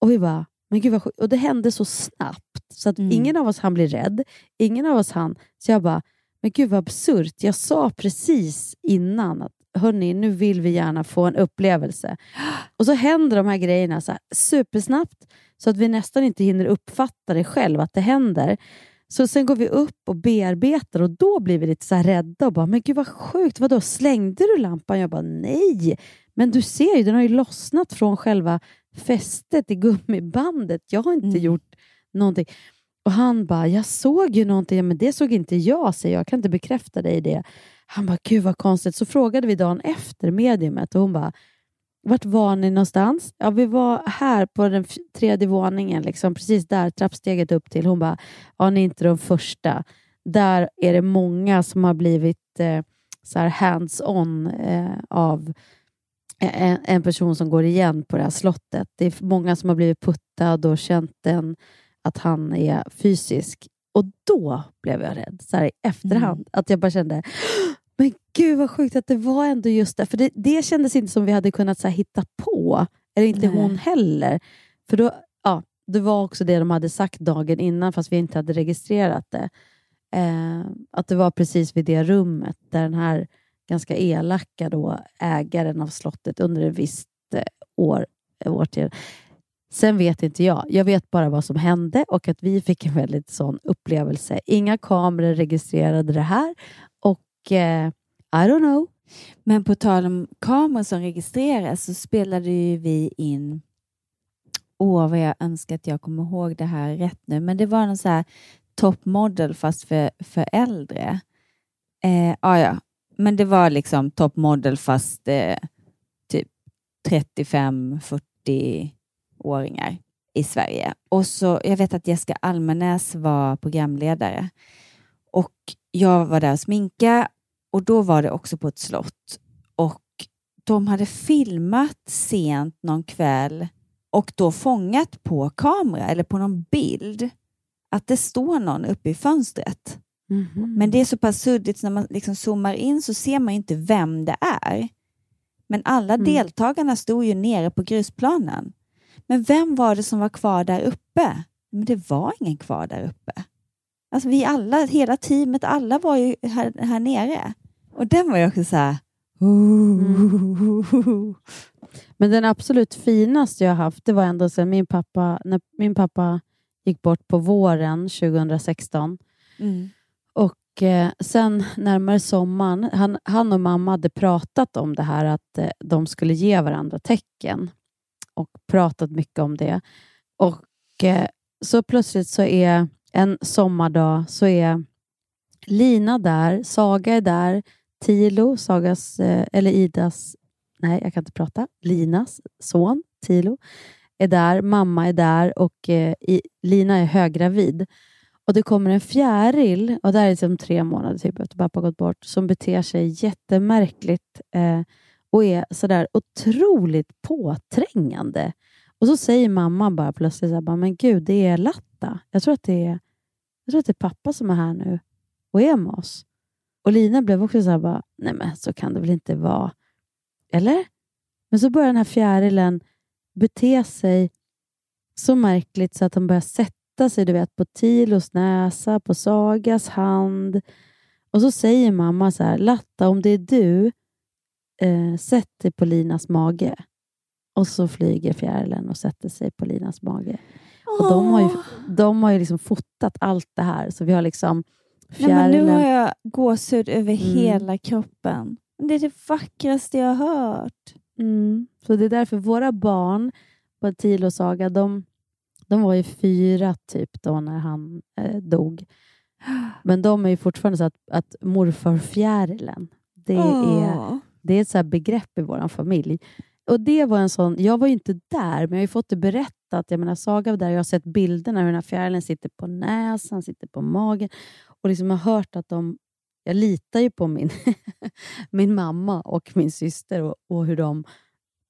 Och vi bara, men gud vad sjukt. Och det hände så snabbt så att ingen av oss han bli rädd. Ingen av oss han. Så jag bara, men gud vad absurt. Jag sa precis innan att hörni, nu vill vi gärna få en upplevelse. Och så händer de här grejerna så här, supersnabbt så att vi nästan inte hinner uppfatta det själv att det händer. Så sen går vi upp och bearbetar och då blir vi lite så rädda och bara, men gud vad sjukt, vadå, slängde du lampan? Jag bara, nej, men du ser ju, den har ju lossnat från själva fästet i gummibandet. Jag har inte gjort någonting. Och han bara, jag såg ju någonting, Ja, men det såg inte jag, säger jag, jag kan inte bekräfta dig det. Han bara, gud vad konstigt. Så frågade vi dagen efter mediumet och hon bara, vart var ni någonstans? Ja, vi var här på den tredje våningen, liksom, precis där trappsteget upp till. Hon bara, ja, ni är inte de första. Där är det många som har blivit eh, så hands-on eh, av en, en person som går igen på det här slottet. Det är många som har blivit puttad och känt den, att han är fysisk. Och då blev jag rädd, så här i efterhand. Att jag bara kände, men gud vad sjukt att det var ändå just det. För det, det kändes inte som vi hade kunnat så här, hitta på. Eller inte Nej. hon heller. För då, ja, det var också det de hade sagt dagen innan, fast vi inte hade registrerat det. Eh, att det var precis vid det rummet där den här ganska elaka då, ägaren av slottet under ett visst eh, år, årtionde. Sen vet inte jag. Jag vet bara vad som hände och att vi fick en väldigt sån upplevelse. Inga kameror registrerade det här och eh, I don't know. Men på tal om kameror som registreras så spelade ju vi in Åh, vad jag önskar att jag kommer ihåg det här rätt nu. Men det var någon så här top model fast för, för äldre. Eh, ah, ja, men det var liksom top model fast eh, typ 35-40-åringar i Sverige. Och så, jag vet att Jessica Almenäs var programledare och jag var där och sminka och då var det också på ett slott och de hade filmat sent någon kväll och då fångat på kamera eller på någon bild att det står någon uppe i fönstret. Men det är så pass suddigt så när man liksom zoomar in så ser man inte vem det är. Men alla deltagarna stod ju nere på grusplanen. Men vem var det som var kvar där uppe? Men det var ingen kvar där uppe. Alltså vi alla, hela teamet, alla var ju här, här nere. Och den var ju också så här... Men den absolut finaste jag har haft, det var ändå sen min pappa, när min pappa gick bort på våren 2016. Mm. Och eh, sen närmare sommaren, han, han och mamma hade pratat om det här att eh, de skulle ge varandra tecken och pratat mycket om det. Och eh, så plötsligt så är sommardag så är Lina där, Saga är där, Tilo, Sagas, eh, eller Idas, nej jag kan inte prata, Linas son Tilo är där, mamma är där och eh, i, Lina är höggravid. Och det kommer en fjäril, och det här är liksom tre månader typ efter pappa gått bort, som beter sig jättemärkligt eh, och är sådär otroligt påträngande. Och så säger mamma bara plötsligt så här, men gud, det är Latta. Jag tror, att det är, jag tror att det är pappa som är här nu och är med oss. Och Lina blev också så här, bara, nej men så kan det väl inte vara. Eller? Men så börjar den här fjärilen bete sig så märkligt så att han börjar sätta sig du vet, på Tilos näsa, på Sagas hand. Och så säger mamma så här, Latta, om det är du, eh, sätt dig på Linas mage. Och så flyger fjärilen och sätter sig på Linas mage. Och de har ju, de har ju liksom fotat allt det här, så vi har liksom Nej, men nu fjärilen. har jag gåshud över Mm. hela kroppen. Det är det vackraste jag har hört. Mm. Så det är därför våra barn på Tilo och Saga, de, de var ju fyra typ då när han eh, dog. [GASPS] Men de är ju fortfarande så att, att morfar fjärilen, det är, Åh. det är ett så här begrepp i vår familj. Och det var en sån, jag var ju inte där, men jag har ju fått det berättat. Jag menar, Saga där, jag har sett bilderna hur den här fjärilen sitter på näsan, sitter på magen. Och liksom har hört att de, jag litar ju på min, [LAUGHS] min mamma och min syster och, och hur de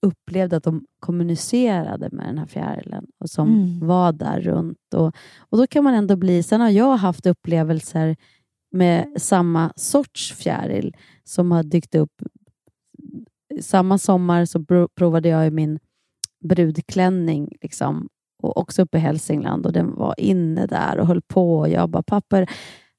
upplevde att de kommunicerade med den här fjärilen och som Mm. var där runt. Och, och då kan man ändå bli... Sen har jag haft upplevelser med samma sorts fjäril som har dykt upp. Samma sommar så provade jag min brudklänning liksom, och också uppe i Hälsingland och den var inne där och höll på och jag bara, papper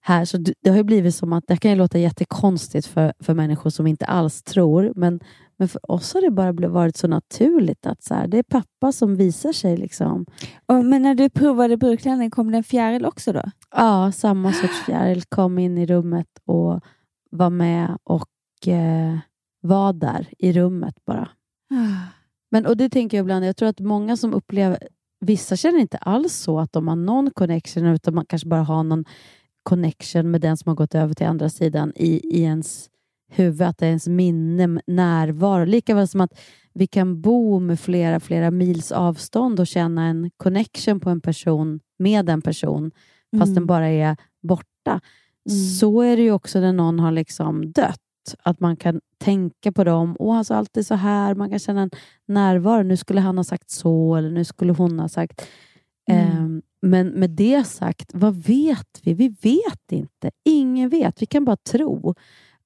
här. Så det har ju blivit som att, det kan ju låta jättekonstigt för, för människor som inte alls tror, men, men för oss har det bara blivit- varit så naturligt att så här, det är pappa som visar sig. liksom. Och, men när du provade brudklänning, kom det en fjäril också då? Ja, samma sorts fjäril kom in i rummet och var med och eh, var där i rummet bara. Men och det tänker jag ibland, jag tror att många som upplever, vissa känner inte alls så att de har någon connection, utan man kanske bara har någon connection med den som har gått över till andra sidan i, i ens huvud, att det är ens minne, närvaro. Lika väl som att vi kan bo med flera, flera mils avstånd och känna en connection på en person med en person, fast Mm. den bara är borta. Så är det ju också när någon har liksom dött. Att man kan tänka på dem. Åh, han sa alltid så här. Man kan känna en närvaro. Nu skulle han ha sagt så, eller nu skulle hon ha sagt. Mm. Ehm, men med det sagt, vad vet vi? Vi vet inte. Ingen vet. Vi kan bara tro.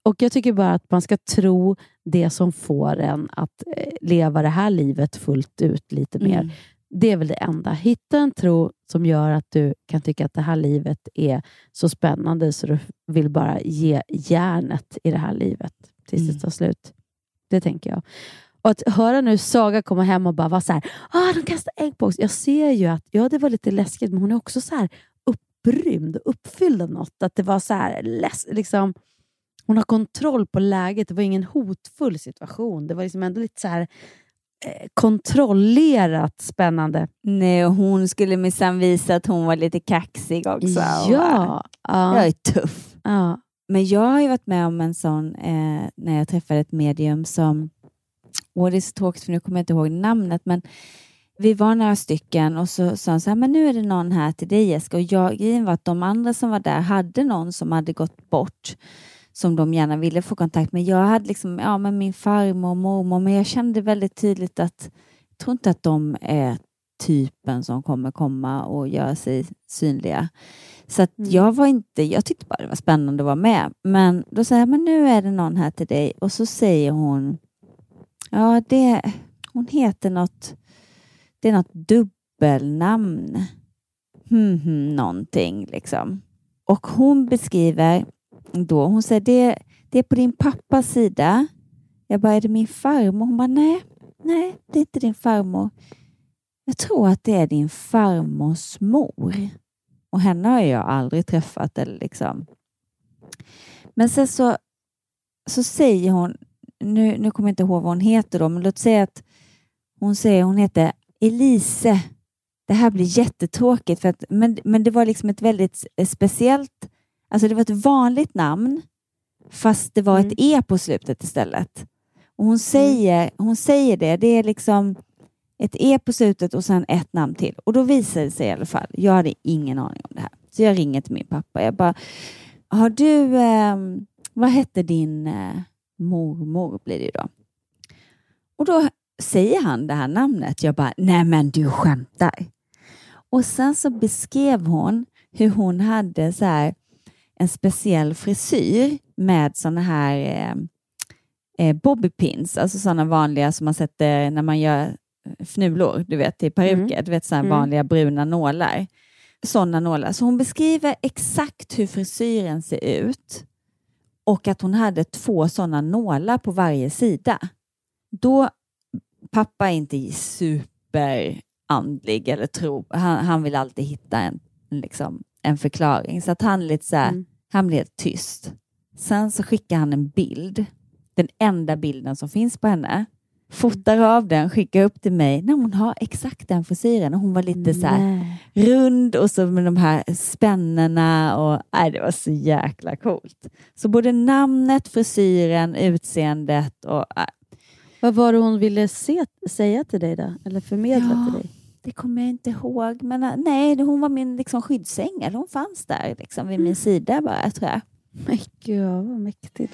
Och Jag tycker bara att man ska tro det som får en att eh, leva det här livet fullt ut lite mer. Mm. Det är väl det enda. Hitta en tro som gör att du kan tycka att det här livet är så spännande så du vill bara ge järnet i det här livet tills Mm. det tar slut. Det tänker jag. Och att höra nu Saga komma hem och bara vara så här, ah, de kastar ägg på oss. Jag ser ju att, ja det var lite läskigt, men hon är också så här upprymd och uppfylld av något. Att det var så här, läs, liksom, hon har kontroll på läget. Det var ingen hotfull situation. Det var liksom ändå lite så här kontrollerat spännande. Nej, och hon skulle minsann visa att hon var lite kaxig också. Ja. ja. Jag är tuff. ja. Men jag har ju varit med om en sån eh, när jag träffade ett medium som, och det är så tråkigt för nu kommer jag inte ihåg namnet, men vi var några stycken och så sa han så här, men nu är det någon här till dig Jessica. Och jag, grejen var att de andra som var där hade någon som hade gått bort som de gärna ville få kontakt med. Jag hade liksom, ja men min farmor och mormor, men jag kände väldigt tydligt att jag tror inte att de är typen som kommer komma och göra sig synliga. Så att jag var inte, jag tyckte bara det var spännande att vara med. Men då säger jag, men nu är det någon här till dig och så säger hon, ja det, hon heter något, det är något dubbelnamn. Hmm, hmm, någonting liksom. Och hon beskriver då, hon säger det, det är på din pappas sida. Jag bara, är det min farmor? Hon bara, nej, nej, det är inte din farmor. Jag tror att det är din farmors mor. Och henne har jag aldrig träffat. Eller liksom. Men sen så, så säger hon, nu, nu kommer jag inte ihåg vad hon heter då, men låt säga att hon säger hon heter Elise. Det här blir jättetråkigt, för att, men, men det var liksom ett väldigt speciellt, alltså det var ett vanligt namn, fast det var ett E på slutet istället. Och hon säger, hon säger det, det är liksom ett E på slutet och sen ett namn till. Och då visar det sig i alla fall, jag hade ingen aning om det här. Så jag ringer till min pappa. Jag bara, har du, eh, vad hette din eh, mormor blir det ju då. Och då säger han det här namnet. Jag bara, nej men du skämtar. Och sen så beskrev hon hur hon hade så här en speciell frisyr med såna här eh, eh, bobbypins, alltså sådana vanliga som man sätter när man gör fnulor, du vet, till peruker. Du vet, sådana Mm. vanliga bruna nålar. sådana nålar. Så hon beskriver exakt hur frisyren ser ut och att hon hade två sådana nålar på varje sida. Då, pappa är inte superandlig eller tro, han, han vill alltid hitta en, liksom, en förklaring. Så att han, lite så här, han blir helt tyst. Sen så skickar han en bild, den enda bilden som finns på henne. Fotar av den, skickar upp till mig när hon har exakt den frisyren. Hon var lite så här rund och så med de här spännena. Och, nej, det var så jäkla coolt. Så både namnet, frisyren, utseendet och... äh, Vad var det hon ville se, säga till dig då? Eller förmedla Ja. till dig? Det kommer jag inte ihåg, men äh, nej, hon var min liksom, skyddsängel. Hon fanns där liksom, vid min sida bara, tror jag. Men gud, vad mäktigt.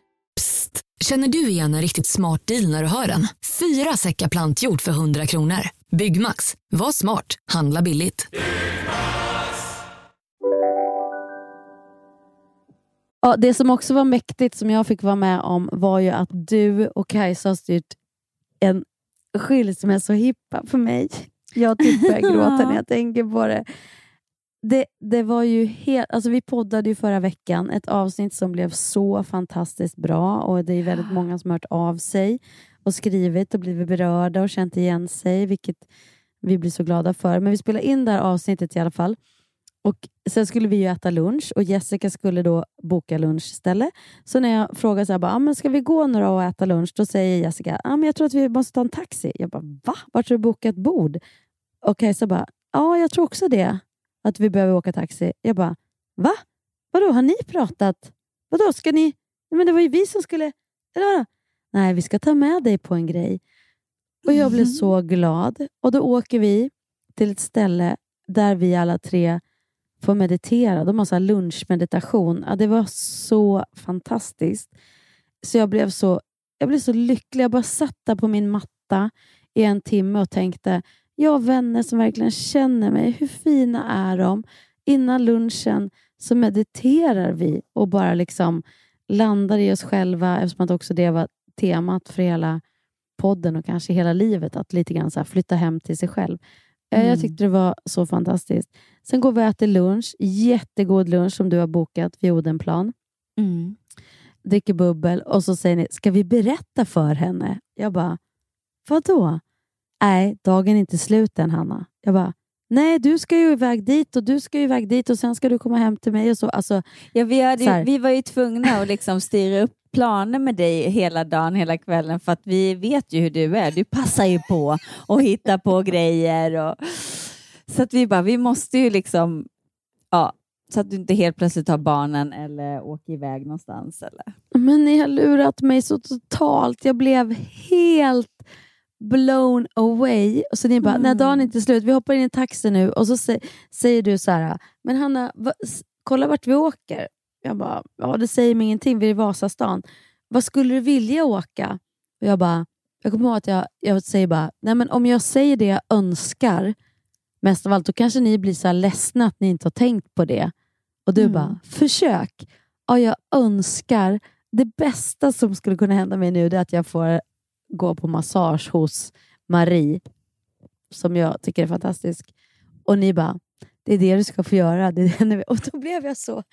Känner du igen en riktigt smart deal när du hör den? Fyra säckar plantjord för 100 kronor. Byggmax. Var smart. Handla billigt. Ja, det som också var mäktigt som jag fick vara med om var ju att du och Kajsa har styrt en skilsmässohippa för mig. Jag typ börjar gråta när jag [LAUGHS] tänker på det. Det, det var ju helt, alltså vi poddade ju förra veckan, ett avsnitt som blev så fantastiskt bra och det är väldigt många som har hört av sig och skrivit och blivit berörda och känt igen sig, vilket vi blir så glada för. Men vi spelade in det här avsnittet i alla fall. Och Sen skulle vi ju äta lunch och Jessica skulle då boka lunchställe. Så när jag frågar så här, bara, ah, men ska vi gå nu och äta lunch? Då säger Jessica, ah, men jag tror att vi måste ta en taxi. Jag bara, va? Vart har du bokat bord? Och Kajsa bara, ja, jag tror också det. Att vi behöver åka taxi. Jag bara, va? Vadå, har ni pratat? Vadå, ska ni? Men det var ju vi som skulle... Eller vadå? Nej, vi ska ta med dig på en grej. Och jag blev så glad. Och då åker vi till ett ställe där vi alla tre får meditera. De har så lunchmeditation. Ja, det var så fantastiskt. Så jag blev så, jag blev så lycklig. Jag bara satt där på min matta i en timme och tänkte, jag har vänner som verkligen känner mig. Hur fina är de? Innan lunchen så mediterar vi och bara liksom landar i oss själva eftersom att också det var temat för hela podden och kanske hela livet. Att lite grann flytta hem till sig själv. Eh, Mm. Jag tyckte det var så fantastiskt. Sen går vi och äter lunch. Jättegod lunch som du har bokat vid Odenplan. Mm. Dricker bubbel och så säger ni, ska vi berätta för henne? Jag bara, vadå? Nej, dagen är inte slut än Hanna. Jag bara, nej du ska ju iväg dit och du ska ju iväg dit och sen ska du komma hem till mig och så. Alltså, Ja, vi, hade ju, vi var ju tvungna att liksom styra upp planer med dig hela dagen, hela kvällen, för att vi vet ju hur du är. Du passar ju på att hitta på grejer. Och, så att vi bara, vi måste ju liksom, ja, så att du inte helt plötsligt har barnen eller åker iväg någonstans. Eller? Men ni har lurat mig så totalt. Jag blev helt blown away. Och så ni bara, när dagen är inte slut, vi hoppar in i taxi nu och så sä- säger du så här, men Hanna, va, kolla vart vi åker. Jag bara, ja det säger mig ingenting, vi är i Vasastan. Vad skulle du vilja åka? Och jag bara, jag kommer ihåg att jag, jag säger bara, nej men om jag säger det jag önskar, mest av allt, då kanske ni blir så här ledsna att ni inte har tänkt på det. Och du Mm. bara, försök. Ja, jag önskar, det bästa som skulle kunna hända mig nu är att jag får gå på massage hos Marie, som jag tycker är fantastisk. Och ni bara, det är det du ska få göra. Det är det. Och då blev jag så...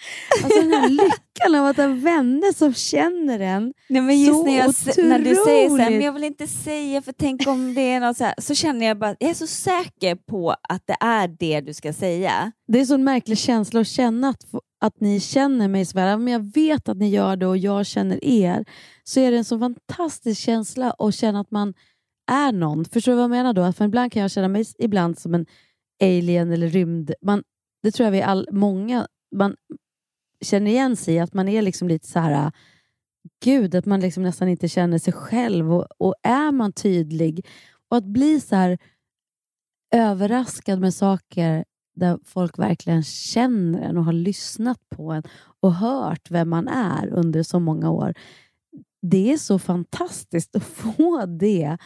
Alltså den här [LAUGHS] lyckan av att ha vänner som känner en. Nej, men just så när, jag, s- när du säger så här, men otroligt. jag vill inte säga för tänk om det är något så här, så känner jag bara, jag är så säker på att det är det du ska säga. Det är så en märklig känsla att känna att, att ni känner mig så väl. Men jag vet att ni gör det och jag känner er. Så är det en så fantastisk känsla att känna att man är någon. Förstår du vad jag menar då? Att för ibland kan jag känna mig ibland som en alien eller rymd. Man, det tror jag vi all, många man känner igen sig i. Att man är liksom lite så här äh, Gud, att man liksom nästan inte känner sig själv. Och, och är man tydlig och att bli så här överraskad med saker där folk verkligen känner en och har lyssnat på en och hört vem man är under så många år. Det är så fantastiskt att [LAUGHS] få det.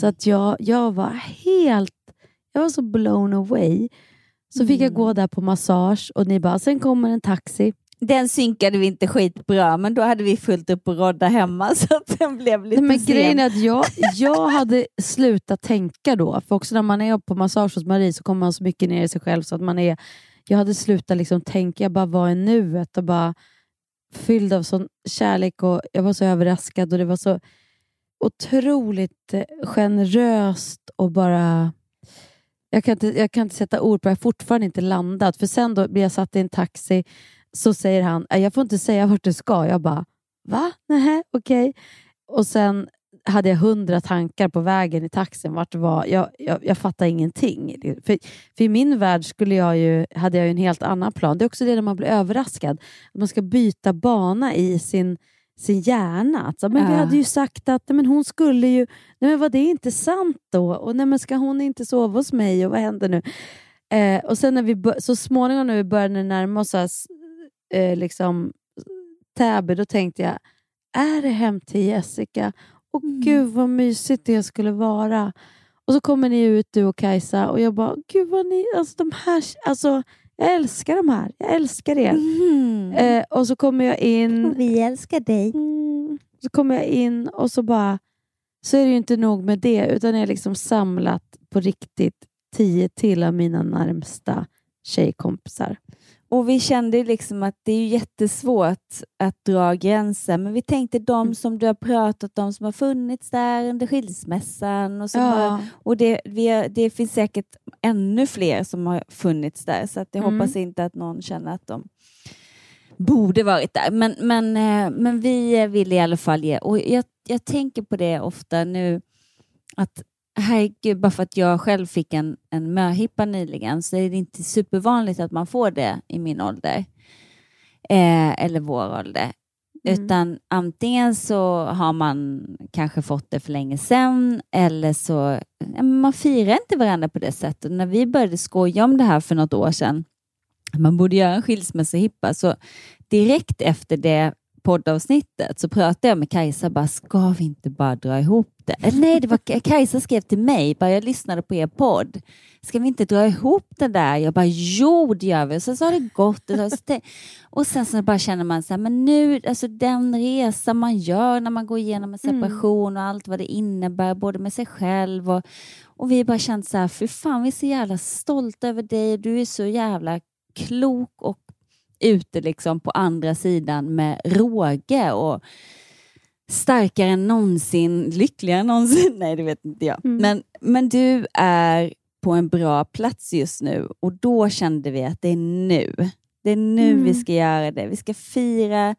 Så att jag, jag var helt jag var så blown away. Så fick jag gå där på massage och ni bara, sen kommer en taxi. Den synkade vi inte skitbra, men då hade vi fullt upp och rodda hemma [LAUGHS] så att den blev lite Nej, men sen. grejen är att jag, jag hade slutat tänka då. För också när man är på massage hos Marie så kommer man så mycket ner i sig själv så att man är... Jag hade slutat liksom tänka, jag bara var i nuet och bara fylld av sån kärlek och jag var så överraskad och det var så otroligt eh, generöst och bara... Jag kan, inte, jag kan inte sätta ord på det, jag har fortfarande inte landat. För sen då blir jag satt i en taxi så säger han, "Nej, jag får inte säga vart du ska. Jag bara, va? Nej, okej. Och sen hade jag hundra tankar på vägen i taxin. Vart var. Jag, jag, jag fattar ingenting. För, för i min värld skulle jag ju, hade jag ju en helt annan plan. Det är också det när man blir överraskad. Att man ska byta bana i sin, sin hjärna. Alltså, men Vi hade ju sagt att nej, men hon skulle ju... Nej, men var det inte sant då? Och nej, men Ska hon inte sova hos mig? Och vad händer nu? Eh, och sen när vi så småningom när vi började närma oss, eh, liksom, Täby, då tänkte jag, är det hem till Jessica? Och gud vad mysigt det skulle vara. Och så kommer ni ut du och Kajsa och jag bara, gud vad ni, alltså de här, alltså jag älskar de här. Jag älskar er. Eh, och så kommer jag in. [LAUGHS] vi älskar dig. Mm, så kommer jag in och så bara, så är det ju inte nog med det, utan jag har liksom samlat på riktigt tio till av mina närmsta tjejkompisar. Och vi kände liksom att det är jättesvårt att dra gränser, men vi tänkte de Mm. som du har pratat om som har funnits där under skilsmässan och, som Ja. har, och det, vi det finns säkert ännu fler som har funnits där, så att jag Mm. hoppas inte att någon känner att de borde varit där. Men, men, eh, men vi vill i alla fall ge, och jag, jag tänker på det ofta nu, att herregud, bara för att jag själv fick en, en möhippa nyligen så är det inte supervanligt att man får det i min ålder. Eh, eller vår ålder. Mm. Utan antingen så har man kanske fått det för länge sedan eller så man firar inte varandra på det sättet. När vi började skoja om det här för något år sedan, man borde göra en skilsmässohippa, så direkt efter det poddavsnittet så pratade jag med Kajsa bara, ska vi inte bara dra ihop det? Eller nej, det var Kajsa skrev till mig, bara jag lyssnade på er podd. Ska vi inte dra ihop det där? Jag bara, jo det gör vi. Och sen så har det gått tag. Så Och sen så bara känner man så här, men nu, alltså den resa man gör när man går igenom en separation och allt vad det innebär, både med sig själv och, och vi bara känt så här, för fan vi är så jävla stolta över dig, du är så jävla klok och ute liksom på andra sidan med råge och starkare än någonsin, lyckligare än någonsin. [LAUGHS] Nej, det vet inte jag. Men, men du är på en bra plats just nu och då kände vi att det är nu. Det är nu Mm. vi ska göra det. Vi ska fira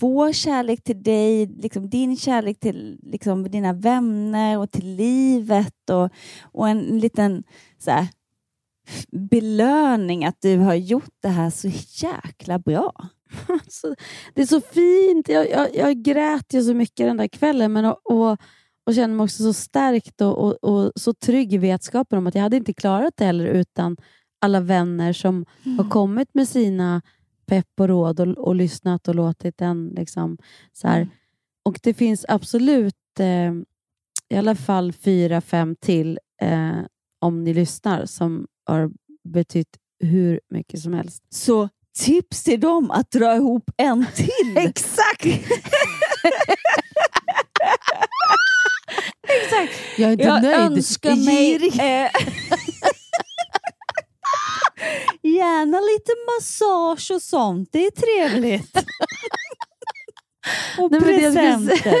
vår kärlek till dig, liksom din kärlek till liksom, dina vänner och till livet och, och en liten så här, belöning att du har gjort det här så jäkla bra. [LAUGHS] Alltså, det är så fint. Jag, jag, jag grät ju så mycket den där kvällen men, och, och, och kände mig också så stärkt och, och, och så trygg i vetskapen om att jag hade inte klarat det heller utan alla vänner som har kommit med sina pepp och råd och, och lyssnat och låtit en. Liksom, så här. Och det finns absolut eh, i alla fall fyra, fem till eh, om ni lyssnar som har betytt hur mycket som helst. Så tips till dem att dra ihop en till. [LAUGHS] Exakt! [LAUGHS] Exakt. Jag är inte jag nöjd. önskar Jag är mig... Eh, [LAUGHS] gärna lite massage och sånt. Det är trevligt. och Nej, presenter.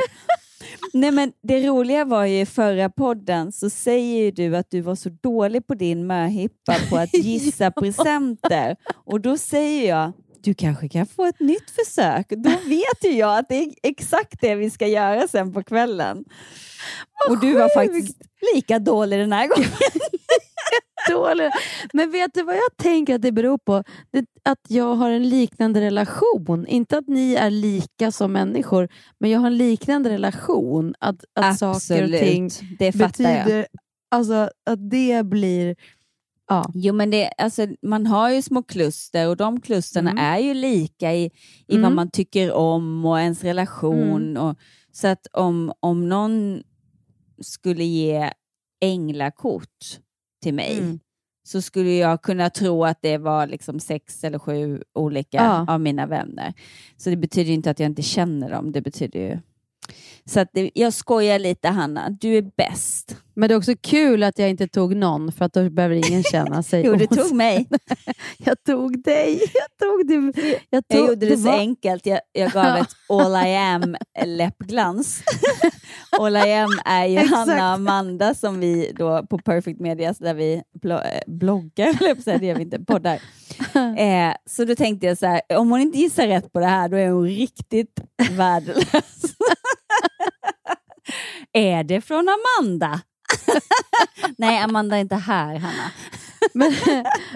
Nej, men det roliga var ju i förra podden så säger ju du att du var så dålig på din möhippa på att [LAUGHS] gissa presenter. Och då säger jag, du kanske kan få ett nytt försök. Då vet ju jag att det är exakt det vi ska göra sen på kvällen. och du var faktiskt lika dålig den här gången. Dålig. Men vet du vad jag tänker att det beror på? Det, att jag har en liknande relation. Inte att ni är lika som människor, men jag har en liknande relation. Att, att saker och Absolut, ting det fattar jag. betyder... Alltså att det blir... Ja. Jo, men det, alltså, man har ju små kluster och de klusterna Mm. är ju lika i, i vad Mm. man tycker om och ens relation. Och, så att om, om någon skulle ge änglakort till mig Mm. så skulle jag kunna tro att det var liksom sex eller sju olika Ja. av mina vänner. Så det betyder inte att jag inte känner dem. Det betyder ju... Så att det, jag skojar lite Hanna, du är bäst. Men det är också kul att jag inte tog någon, för att då behöver ingen känna sig [LAUGHS] Jo, du tog mig. [LAUGHS] Jag tog dig. Jag tog dig. Jag, tog, Jag gjorde det så var- enkelt. Jag, jag gav ett [LAUGHS] All I am läppglans. All I am är ju. Hanna och Amanda som vi då på Perfect Medias där vi eh, bloggar, det gör vi inte, poddar. Eh, så då tänkte jag så här, om hon inte gissar rätt på det här då är hon riktigt värdelös. Är det från Amanda? [LAUGHS] Nej, Amanda är inte här, Hanna. men,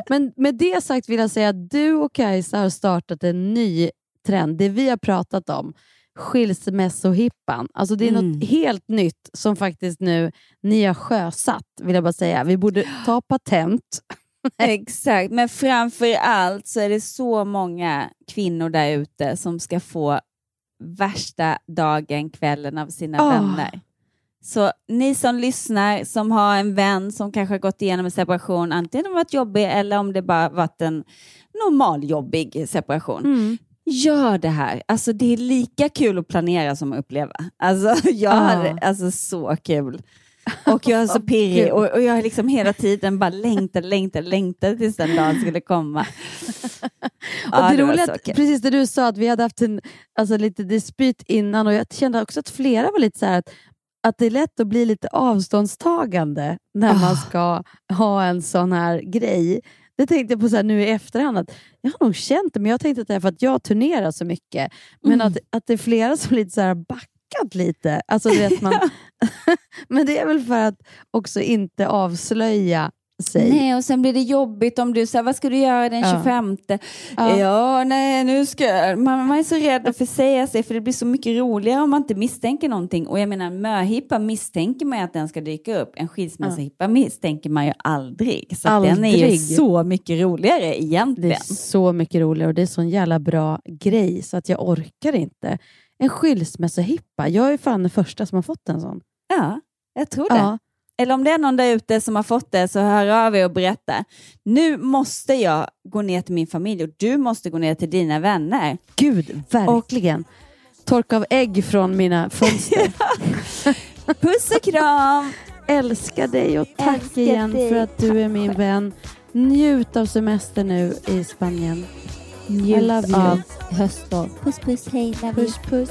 men med det sagt vill jag säga att du och Kajsa har startat en ny trend. Det vi har pratat om, skilsmässohippan. Alltså det är Mm. något helt nytt som faktiskt nu ni har sjösatt, vill jag bara säga. Vi borde ta patent. [LAUGHS] Exakt, men framför allt så är det så många kvinnor där ute som ska få värsta dagen, kvällen av sina Ah. vänner. Så ni som lyssnar, som har en vän som kanske har gått igenom en separation, antingen om varit jobbig eller om det bara varit en normal jobbig separation. Mm. Gör det här. Alltså det är lika kul att planera som att uppleva. Alltså [LAUGHS] jag Ah. hade alltså så kul. Och jag är så [LAUGHS] pirrig och, och jag har liksom hela tiden bara längtat, längtat, längtat tills den dagen skulle komma. [LAUGHS] Och det roliga, att- precis det du sa, att vi hade haft en alltså, lite dispyt innan och jag kände också att flera var lite så här att, att det är lätt att bli lite avståndstagande när Ah. man ska ha en sån här grej. Det tänkte jag på så nu i efterhand, att jag har nog känt det, men jag tänkte att det är för att jag turnerar så mycket. Men Mm. att, att det är flera som lite så här backat lite. Alltså, vet, man, [LAUGHS] [LAUGHS] men det är väl för att också inte avslöja sig. Nej, och sen blir det jobbigt om du säger, vad ska du göra den Ja. 25? Ja. Ja, nej, nu ska jag... man, man är så rädd att försäga sig för det blir så mycket roligare om man inte misstänker någonting. Och jag menar, en möhippa misstänker man ju att den ska dyka upp. En skilsmässohippa misstänker man ju aldrig. Så att den är ju Aldrig. så mycket roligare Det egentligen. är så mycket roligare och det är så en jävla bra grej så att jag orkar inte. En skilsmässohippa. Jag är fan den första som har fått en sån. Ja, jag tror det. Ja. Eller om det är någon där ute som har fått det så hör av er och berätta. Nu måste jag gå ner till min familj och du måste gå ner till dina vänner. Gud, verkligen. Torka av ägg från mina fönster. [LAUGHS] Puss och kram! Älskar dig och tack Älskar igen dig. för att du är min vän. Njut av semester nu i Spanien. Njut av höstlov. Puss puss, hej. Puss puss.